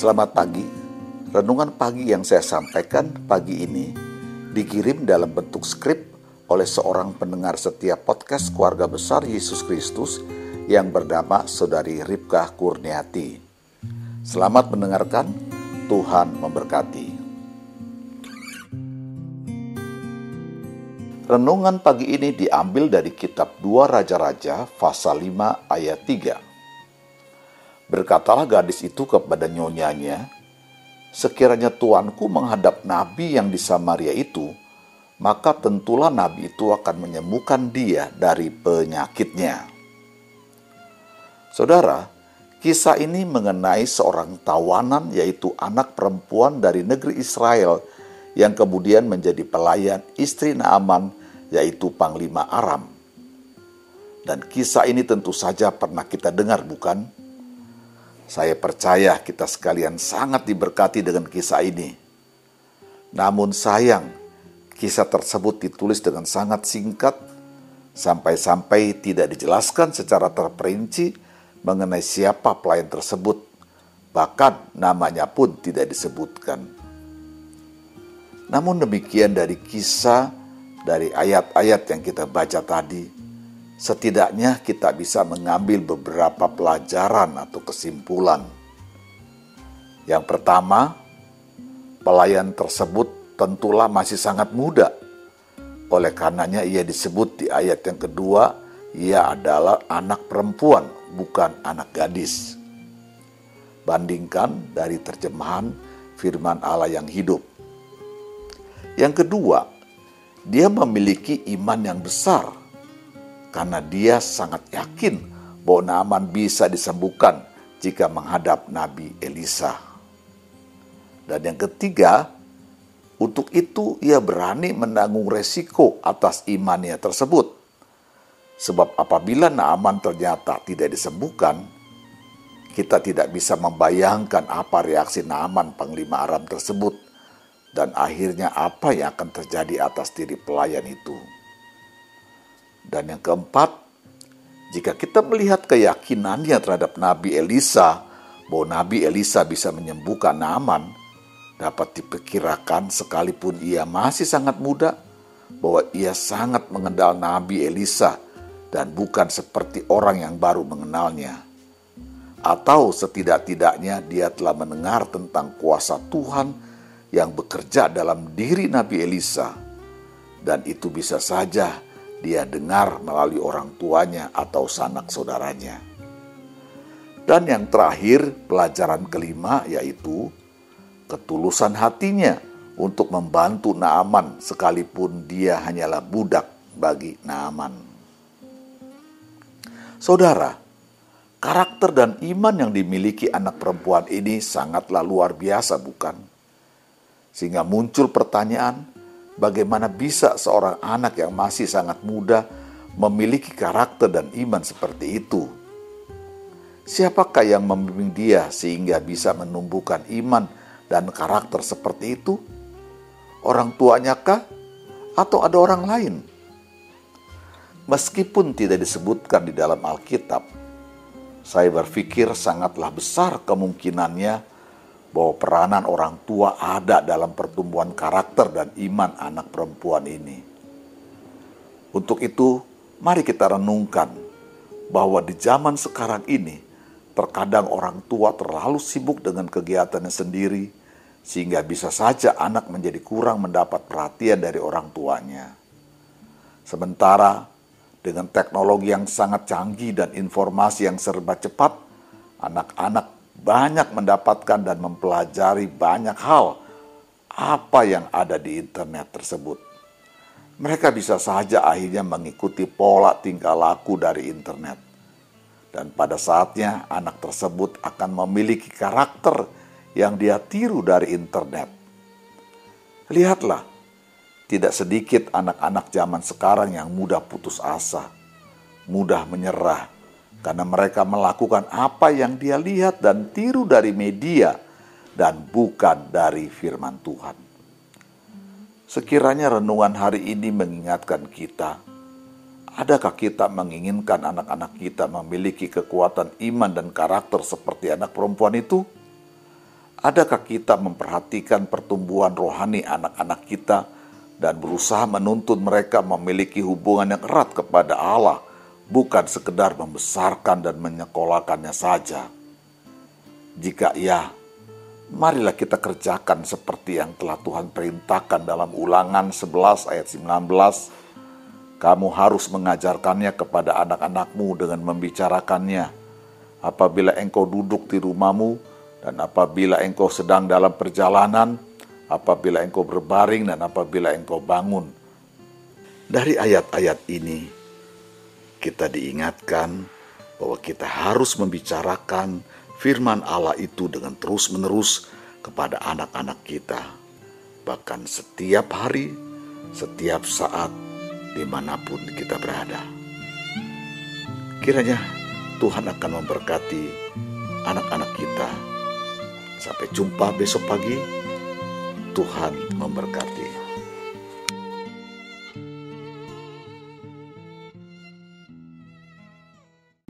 Selamat pagi. Renungan pagi yang saya sampaikan pagi ini dikirim dalam bentuk skrip oleh seorang pendengar setiap podcast keluarga besar Yesus Kristus yang bernama Saudari Ripkah Kurniati. Selamat mendengarkan, Tuhan memberkati. Renungan pagi ini diambil dari kitab 2 Raja-Raja pasal 5 ayat 3. Berkatalah gadis itu kepada nyonyanya, Sekiranya tuanku menghadap nabi yang di Samaria itu, maka tentulah nabi itu akan menyembuhkan dia dari penyakitnya. Saudara, kisah ini mengenai seorang tawanan yaitu anak perempuan dari negeri Israel yang kemudian menjadi pelayan istri Naaman yaitu Panglima Aram. Dan kisah ini tentu saja pernah kita dengar bukan? Saya percaya kita sekalian sangat diberkati dengan kisah ini. Namun sayang, kisah tersebut ditulis dengan sangat singkat, sampai-sampai tidak dijelaskan secara terperinci mengenai siapa pelayan tersebut, bahkan namanya pun tidak disebutkan. Namun demikian dari kisah dari ayat-ayat yang kita baca tadi, setidaknya kita bisa mengambil beberapa pelajaran atau kesimpulan. Yang pertama, pelayan tersebut tentulah masih sangat muda. Oleh karenanya ia disebut di ayat yang kedua, ia adalah anak perempuan, bukan anak gadis. Bandingkan dari terjemahan firman Allah yang hidup. Yang kedua, dia memiliki iman yang besar karena dia sangat yakin bahwa Naaman bisa disembuhkan jika menghadap Nabi Elisa. Dan yang ketiga, untuk itu ia berani menanggung resiko atas imannya tersebut. Sebab apabila Naaman ternyata tidak disembuhkan, kita tidak bisa membayangkan apa reaksi Naaman Panglima Aram tersebut dan akhirnya apa yang akan terjadi atas diri pelayan itu. Dan yang keempat, jika kita melihat keyakinannya terhadap Nabi Elisa, bahwa Nabi Elisa bisa menyembuhkan Naaman, dapat diperkirakan sekalipun ia masih sangat muda, bahwa ia sangat mengenal Nabi Elisa dan bukan seperti orang yang baru mengenalnya. Atau setidak-tidaknya dia telah mendengar tentang kuasa Tuhan yang bekerja dalam diri Nabi Elisa, dan itu bisa saja dia dengar melalui orang tuanya atau sanak saudaranya. Dan yang terakhir, pelajaran kelima yaitu ketulusan hatinya untuk membantu Naaman sekalipun dia hanyalah budak bagi Naaman. Saudara, karakter dan iman yang dimiliki anak perempuan ini sangatlah luar biasa bukan? Sehingga muncul pertanyaan, bagaimana bisa seorang anak yang masih sangat muda memiliki karakter dan iman seperti itu? Siapakah yang membimbing dia sehingga bisa menumbuhkan iman dan karakter seperti itu? Orang tuanya kah? Atau ada orang lain? Meskipun tidak disebutkan di dalam Alkitab, saya berpikir sangatlah besar kemungkinannya bahwa peranan orang tua ada dalam pertumbuhan karakter dan iman anak perempuan ini. Untuk itu, mari kita renungkan bahwa di zaman sekarang ini, terkadang orang tua terlalu sibuk dengan kegiatannya sendiri, sehingga bisa saja anak menjadi kurang mendapat perhatian dari orang tuanya. Sementara dengan teknologi yang sangat canggih dan informasi yang serba cepat, anak-anak banyak mendapatkan dan mempelajari banyak hal apa yang ada di internet tersebut. Mereka bisa saja akhirnya mengikuti pola tingkah laku dari internet. Dan pada saatnya anak tersebut akan memiliki karakter yang dia tiru dari internet. Lihatlah, tidak sedikit anak-anak zaman sekarang yang mudah putus asa, mudah menyerah, karena mereka melakukan apa yang dia lihat dan tiru dari media dan bukan dari firman Tuhan. Sekiranya renungan hari ini mengingatkan kita, adakah kita menginginkan anak-anak kita memiliki kekuatan iman dan karakter seperti anak perempuan itu? Adakah kita memperhatikan pertumbuhan rohani anak-anak kita dan berusaha menuntun mereka memiliki hubungan yang erat kepada Allah, bukan sekedar membesarkan dan menyekolahkannya saja? Jika iya, marilah kita kerjakan seperti yang telah Tuhan perintahkan dalam ulangan 11 ayat 19. Kamu harus mengajarkannya kepada anak-anakmu dengan membicarakannya. Apabila engkau duduk di rumahmu, dan apabila engkau sedang dalam perjalanan, apabila engkau berbaring dan apabila engkau bangun. Dari ayat-ayat ini, kita diingatkan bahwa kita harus membicarakan firman Allah itu dengan terus-menerus kepada anak-anak kita. Bahkan setiap hari, setiap saat, di mana pun kita berada. Kiranya Tuhan akan memberkati anak-anak kita Sampai jumpa besok pagi. Tuhan memberkati.